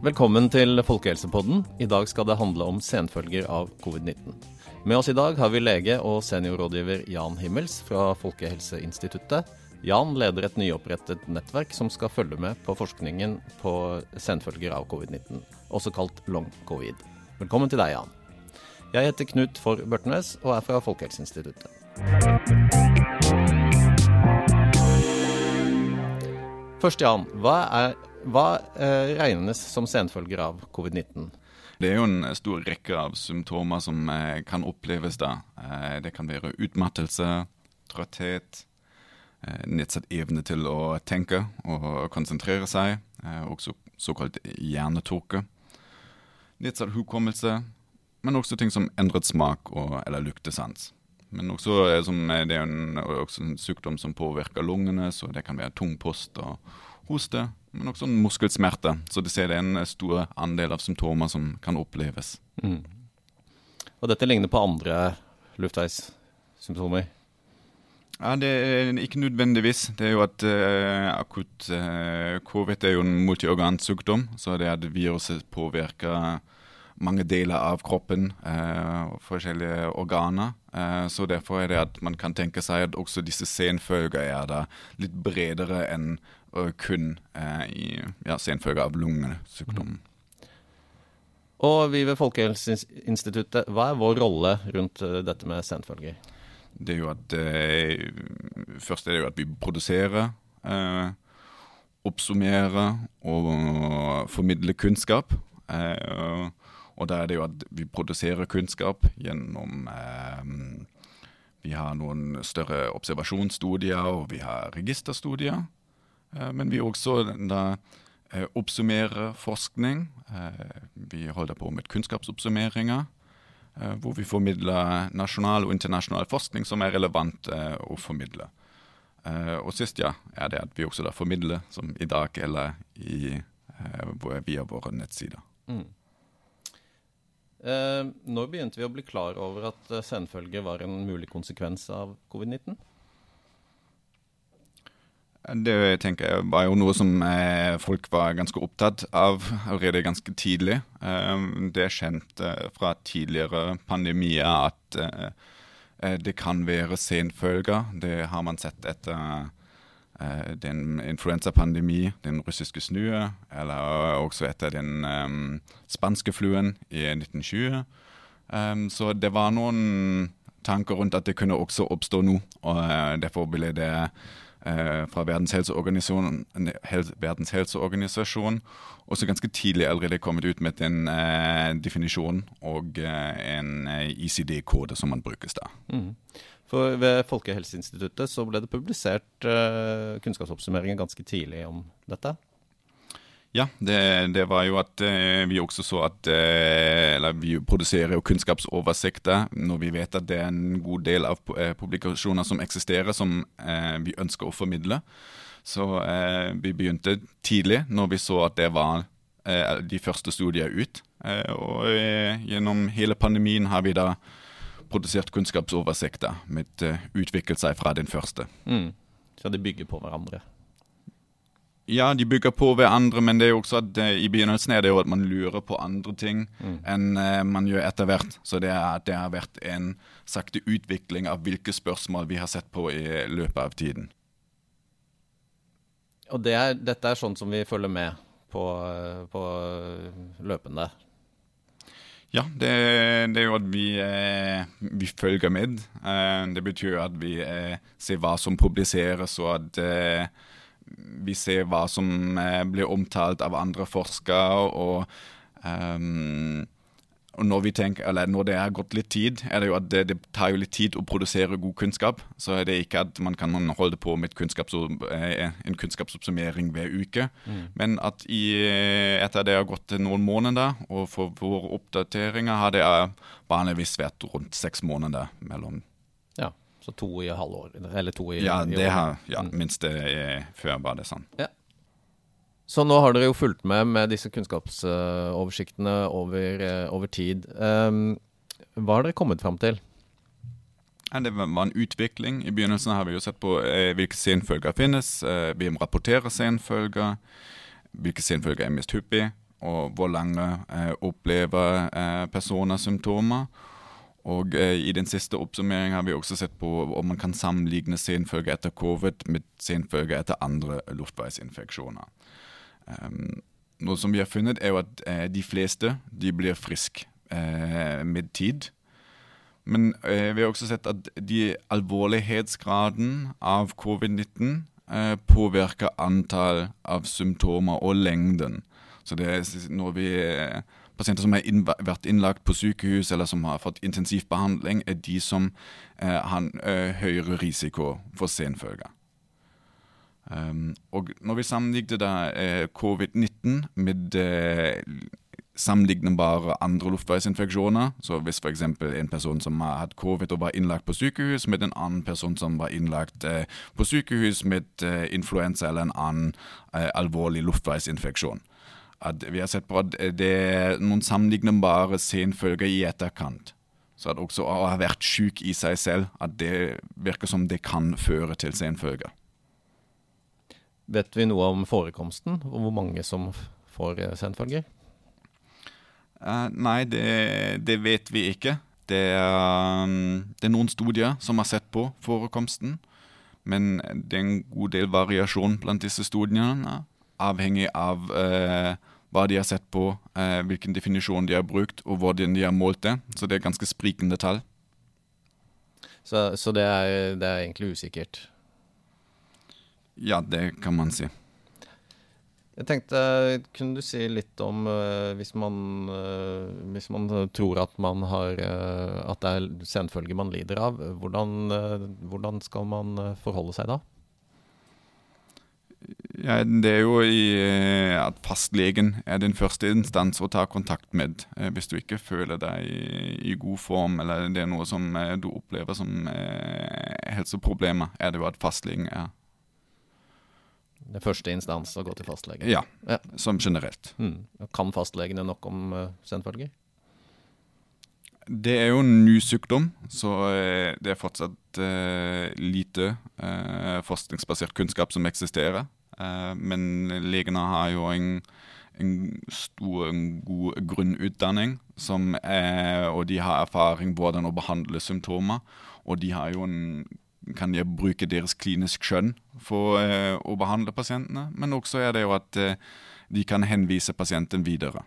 Velkommen til Folkehelsepodden. I dag skal det handle om senfølger av covid-19. Med oss i dag har vi lege og seniorrådgiver Jan Himmels fra Folkehelseinstituttet. Jan leder et nyopprettet nettverk som skal følge med på forskningen på senfølger av covid-19, også kalt long-covid. Velkommen til deg, Jan. Jeg heter Knut for Børtnes og er fra Folkehelseinstituttet. Først, Jan. Hva, er, hva eh, regnes som senfølger av covid-19? Det er jo en stor rekke av symptomer som eh, kan oppleves da. Eh, det kan være utmattelse, trøtthet, nedsatt evne til å tenke og konsentrere seg, også såkalt hjernetåke. Nedsatt hukommelse, men også ting som endret smak og, eller luktesans. Men også, eh, som, eh, det er en, også en sykdom som påvirker lungene, så det kan være tung post og hoste. Men også en muskelsmerte. Så det er en stor andel av symptomer som kan oppleves. Mm. Og dette ligner på andre luftveissymptomer? Ja, Det er ikke nødvendigvis. Det er jo at uh, akutt uh, covid er jo en multiorgansykdom. Så det at viruset påvirker mange deler av kroppen, eh, forskjellige organer. Eh, så derfor er det at man kan tenke seg at også disse senfølger er da litt bredere enn kun eh, i ja, senfølger av lungesykdommen. Og vi ved Folkehelseinstituttet, hva er vår rolle rundt uh, dette med senfølger? Det er jo at eh, Først er det jo at vi produserer, eh, oppsummerer og formidler kunnskap. Eh, og da er det jo at vi produserer kunnskap gjennom eh, Vi har noen større observasjonsstudier, og vi har registerstudier. Eh, men vi også da eh, oppsummerer forskning. Eh, vi holder på med kunnskapsoppsummeringer. Eh, hvor vi formidler nasjonal og internasjonal forskning som er relevant eh, å formidle. og sist ja, er det at vi også da formidler, som i dag eller i, via våre nettsider. Mm. Eh, når begynte vi å bli klar over at senfølger senfølge var en mulig konsekvens av covid-19? Det tenker jeg var jo noe som eh, folk var ganske opptatt av allerede ganske tidlig. Eh, det er kjent eh, fra tidligere pandemier at eh, det kan være senfølger. Det har man sett etter Eh, den influensapandemi, den russiske snue, eller også etter den um, spanske fluen i 1920. Um, så det var noen tanker rundt at det kunne også oppstå nå, og uh, derfor ble det fra Verdens helseorganisasjon, Verdens helseorganisasjon også ganske tidlig allerede kommet ut med en eh, definisjon og en ICD-kode som man brukes da. Mm. For ved Folkehelseinstituttet så ble det publisert eh, kunnskapsoppsummeringer ganske tidlig om dette. Ja, det, det var jo at uh, vi også så at uh, Eller vi produserer jo kunnskapsoversikter når vi vet at det er en god del av publikasjoner som eksisterer, som vi ønsker å formidle. Så vi begynte tidlig når vi så at det var de første studiene ut. og gjennom hele pandemien har vi da produsert kunnskapsoversikter med utviklet seg fra den første. Mm. Så de bygger på hverandre? Ja, de bygger på hverandre, men det er jo også at uh, i begynnelsen er det jo at man lurer på andre ting mm. enn uh, man gjør etter hvert. Så det, er, det har vært en sakte utvikling av hvilke spørsmål vi har sett på i løpet av tiden. Og det er, dette er sånn som vi følger med på, på løpende? Ja, det, det, er jo at vi, eh, vi følger med. Eh, det betyr at vi eh, ser hva som publiseres, og at eh, vi ser hva som eh, blir omtalt av andre forskere. og um, og når, vi tenker, når det har gått litt tid, er det jo at det, det, tar jo litt tid å produsere god kunnskap. Så er det ikke at man kan holde på med kunnskaps, eh, en kunnskapsoppsummering hver uke. Mm. Men at i, etter det har gått noen måneder, og for våre oppdateringer har det vanligvis vært rundt seks måneder mellom. Ja, så to i halvår, eller to i Ja, det har, ja mm. minst det før var det sånn. Ja. Så nå har dere jo fulgt med med disse kunnskapsoversiktene over, eh, over tid. Um, hva har dere kommet fram til? Det var en utvikling. I begynnelsen har vi jo sett på eh, hvilke senfølger finnes, eh, hvem rapporterer senfølger, hvilke senfølger er mest hyppig, og hvor lenge eh, opplever personer symptomer. Og eh, I den siste oppsummeringen har vi også sett på om man kan sammenligne senfølger etter covid med senfølger etter andre luftveisinfeksjoner. Um, noe som vi har funnet, er jo at eh, de fleste de blir friske med tid. Men eh, vi har også sett at de alvorlighetsgraden av covid-19 eh, påvirker antall av symptomer og lengden. Så det er når vi eh, Pasienter som har vært innlagt på sykehus eller som har fått intensivbehandling, er de som eh, har eh, høyere risiko for senfølger. Um, og når vi sammenligner eh, covid-19 med sammenlignbare andre luftveisinfeksjoner. Så hvis f.eks. en person som har hatt covid og var innlagt på sykehus, med en annen person som var innlagt eh, på sykehus med eh, influensa eller en annen eh, alvorlig luftveisinfeksjon. At vi har sett på at det er noen sammenlignbare senfølger i etterkant. Så at også å ha vært syk i seg selv, at det virker som det kan føre til senfølger. Vet vi noe om forekomsten, og hvor mange som får eh, senfølger? Uh, nei, det, det, vet vi ikke. Det er, um, det er, noen studier som har sett på forekomsten, men det er en god del variasjon blant disse studiene, avhengig av uh, hva de har sett på, eh, hvilken definisjon de har brukt, og hvordan de har målt det. Så det er ganske sprikende tall. Så, så det, er, det er egentlig usikkert? Ja, det kan man si. Jeg tenkte, Kunne du si litt om uh, hvis, man, uh, hvis, man, tror at, man har, uh, at det er senfølger man lider av, hvordan, hvordan, skal man forholde seg da? Ja, det er jo i, at fastlegen er din første instans å ta kontakt med hvis du ikke føler deg i, i god form, eller det er noe som du opplever som helseproblemer, er det jo at fastlegen er det første instans å gå til fastlegen? Ja, ja. som generelt. Mm. Kan fastlegene nok om uh, senfølger? Det er jo en ny sykdom, så uh, det er fortsatt uh, lite forskningsbasert kunnskap som eksisterer. Men legene har jo en, en stor, en god grunnutdanning, er, og de har erfaring hvordan å behandle symptomer. Og de har jo en kan de bruke deres klinisk skjønn for eh, å behandle pasientene. Men også er det jo at eh, de kan henvise pasienten videre.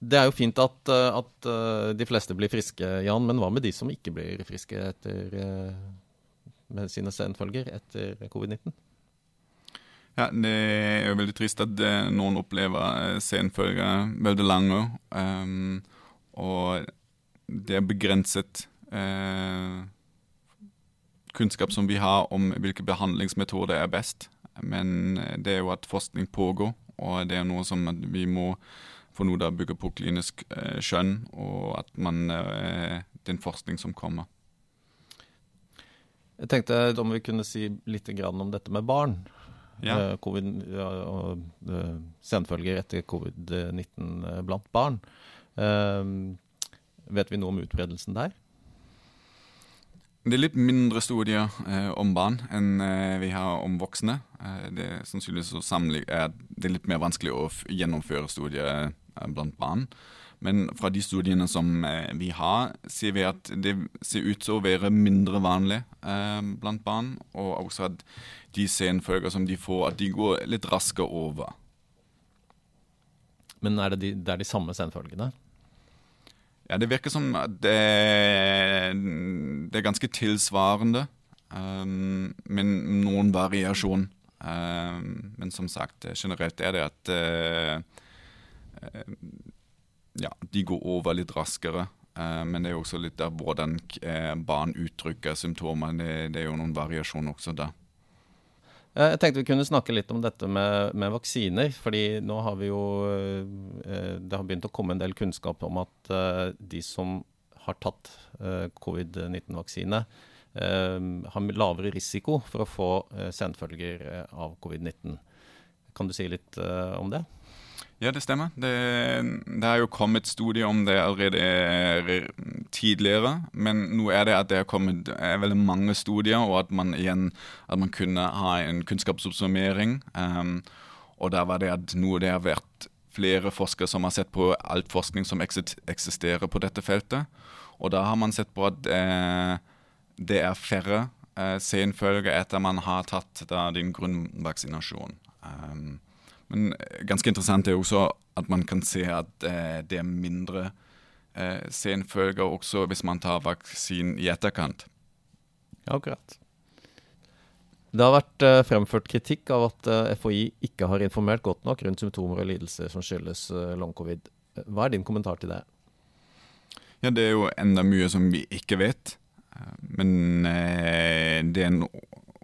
Det er jo fint at, eh, at, eh, de fleste blir friske, Jan. Men hva med de som ikke blir friske etter, eh, med sine senfølger etter covid-19? Ja, Det er jo veldig trist at noen opplever senfølger veldig lange. Um, og det er begrenset. Uh, kunnskap som vi har om hvilke behandlingsmetoder er best. Men eh, det er jo at forskning pågår, og det er noe som vi må for noe da bygge på klinisk uh, skjønn, og at man uh, Det er en forskning som kommer. Jeg tenkte om vi kunne si litt om dette med barn. Ja. Eh, COVID, ja, og uh, senfølger etter covid-19 blant barn. Uh, vet vi noe om utbredelsen der? Det er litt mindre studier eh, om barn enn eh, vi har om voksne. Eh, det er sannsynligvis så er det er litt mer vanskelig å gjennomføre studier eh, blant barn. Men fra de studiene som eh, vi har, ser vi at det ser ut til å være mindre vanlig eh, blant barn. Og også at de senfølger som de får, at de går litt raskere over. Men er det de, det er de samme senfølgene? Ja, Det virker som det, det er ganske tilsvarende, um, men noen variasjon. Um, men som sagt, generelt er det at uh, ja, de går over litt raskere. Eh, men det er jo også litt av hvordan eh, barn uttrykker symptomer. Det, det, er jo noen variasjon også da. Eh, jeg tenkte vi kunne snakke litt om dette med, med vaksiner. fordi nå har vi jo eh, Det har begynt å komme en del kunnskap om at eh, de som har tatt covid-19-vaksine, har lavere risiko for å få senfølger av covid-19. Kan du si litt om det? Ja, det stemmer. Det, det har jo kommet studier om det allerede tidligere, men nå er det at det er kommet er veldig mange studier, og at man igjen at man kunne ha en kunnskapsoppsummering. Um, og der var det at nå det har vært flere forskere som har sett på alt forskning som eksisterer på dette feltet. Og da har man sett på at eh, det er færre eh, senfølger etter man har tatt da, din grunnvaksinasjon. Um, men ganske interessant er også at man kan se at eh, det er mindre eh, senfølger også hvis man tar vaksinen i etterkant. Akkurat. Det har vært eh, fremført kritikk av at eh, FHI ikke har informert godt nok rundt symptomer og lidelser som skyldes uh, long covid. Hva er din kommentar til det? Ja, Det er jo enda mye som vi ikke vet. Men det er en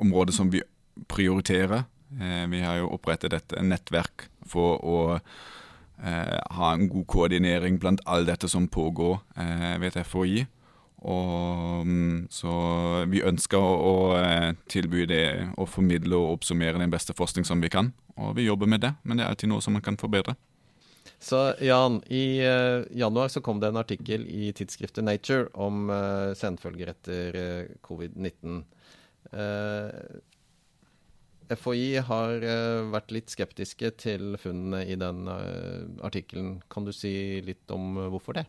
område som vi prioriterer. Vi har jo opprettet et nettverk for å ha en god koordinering blant all dette som pågår ved FHI. Og, mm, så vi ønsker å, å, eh, tilby det og formidle og oppsummere den beste forskning som vi kan. Og vi jobber med det, men det er alltid noe som man kan forbedre. Så Jan, i uh, januar så kom det en artikkel i tidsskriftet Nature om uh, senfølger etter uh, covid-19. FHI har vært litt skeptiske til funnene i den artikkelen. Kan du si litt om hvorfor det?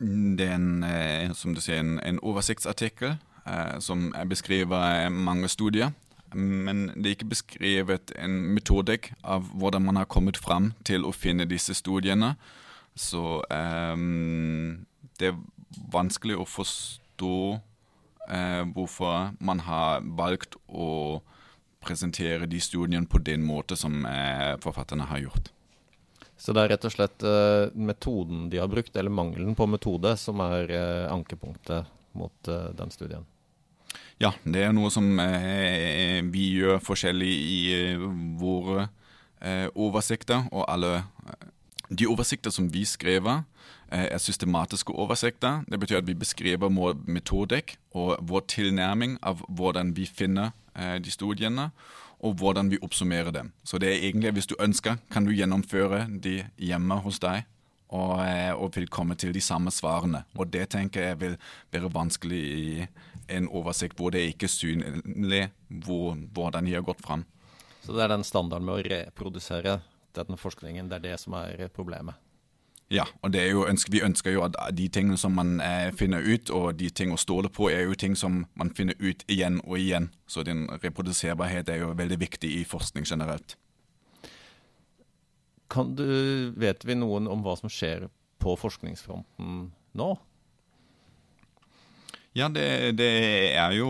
Det er en, eh, som du sier, en, oversiktsartikkel eh, som beskriver eh, mange studier. Men det er ikke beskrevet en metodikk av hvordan man har kommet fram til å finne disse studiene. Så eh, det er vanskelig å forstå eh, hvorfor man har valgt å presentere de studiene på den måte som eh, forfatterne har gjort. Så det er rett og slett eh, metoden de har brukt, eller mangelen på metode, som er uh, ankepunktet mot uh, den studien. Ja, det er noe som vi gjør forskjellig i våre oversikter. Og alle de oversikter som vi skriver, er systematiske oversikter. Det betyr at vi beskriver vår metodikk og vår tilnærming av hvordan vi finner de studiene og hvordan vi oppsummerer dem. Så det er egentlig, hvis du ønsker, kan du gjennomføre de hjemme hos deg. Og, eh, og vil komme til de samme svarene. Og det tenker jeg vil være vanskelig i en oversikt hvor det ikke er synlig hvor, hvordan de har gått fram. Så det er den standarden med å reprodusere denne forskningen, det er det som er problemet? Ja, og jo, vi ønsker jo at de tingene som man eh, finner ut, og de ting å stole på, er jo ting som man finner ut igjen og igjen. Så din reproduserbarhet er jo veldig viktig i forskning generelt. Kan du, vet vi noen om hva som skjer på forskningsfronten nå? Ja, det, det, er jo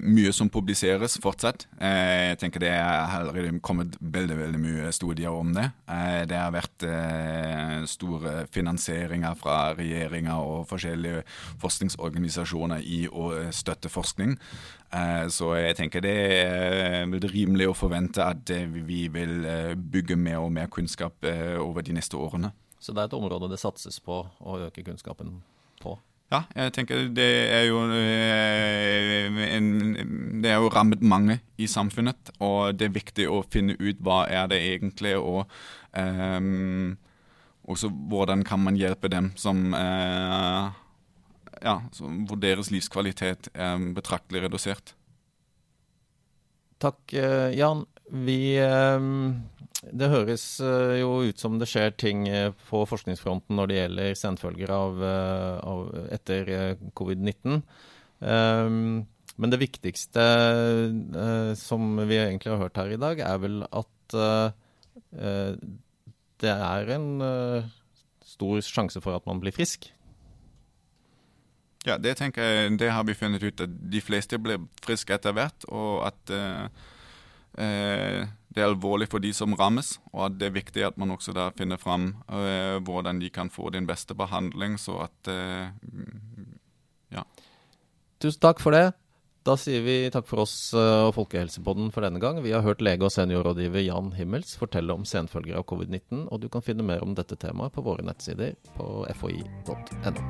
mye som publiseres fortsatt. Eh, jeg tenker Det er kommet veldig veldig mye studier om det. Eh, det har vært eh, store finansieringer fra regjeringer og forskjellige forskningsorganisasjoner i å støtte forskning. Så jeg tenker det er rimelig å forvente at vi vil bygge mer og mer kunnskap over de neste årene. Så det er et område det satses på å øke kunnskapen på? Ja, jeg tenker det er jo eh, Det er jo rammet mange i samfunnet, og det er viktig å finne ut hva er det egentlig, og um, også hvordan kan man hjelpe dem som uh, ja, hvor deres livskvalitet er betraktelig redusert. Takk, Jan. Vi um det høres eh, jo ut som det skjer ting eh, på forskningsfronten når det gjelder senfølger av, eh, av etter covid-19. Um, men det viktigste som vi egentlig har hørt her i dag, er vel at det er en stor sjanse for at man blir frisk. Ja, det tenker jeg, det har vi funnet ut at de fleste blir friske etter hvert. Og at det er alvorlig for de som rammes, og at det er viktig at man også der finner fram uh, hvordan de kan få din beste behandling, så at uh, Ja. Tusen takk for det. Da sier vi takk for oss og Folkehelsepodden for denne gang. Vi har hørt lege og seniorrådgiver Jan Himmels fortelle om senfølger av covid-19, og du kan finne mer om dette temaet på våre nettsider på foi.no.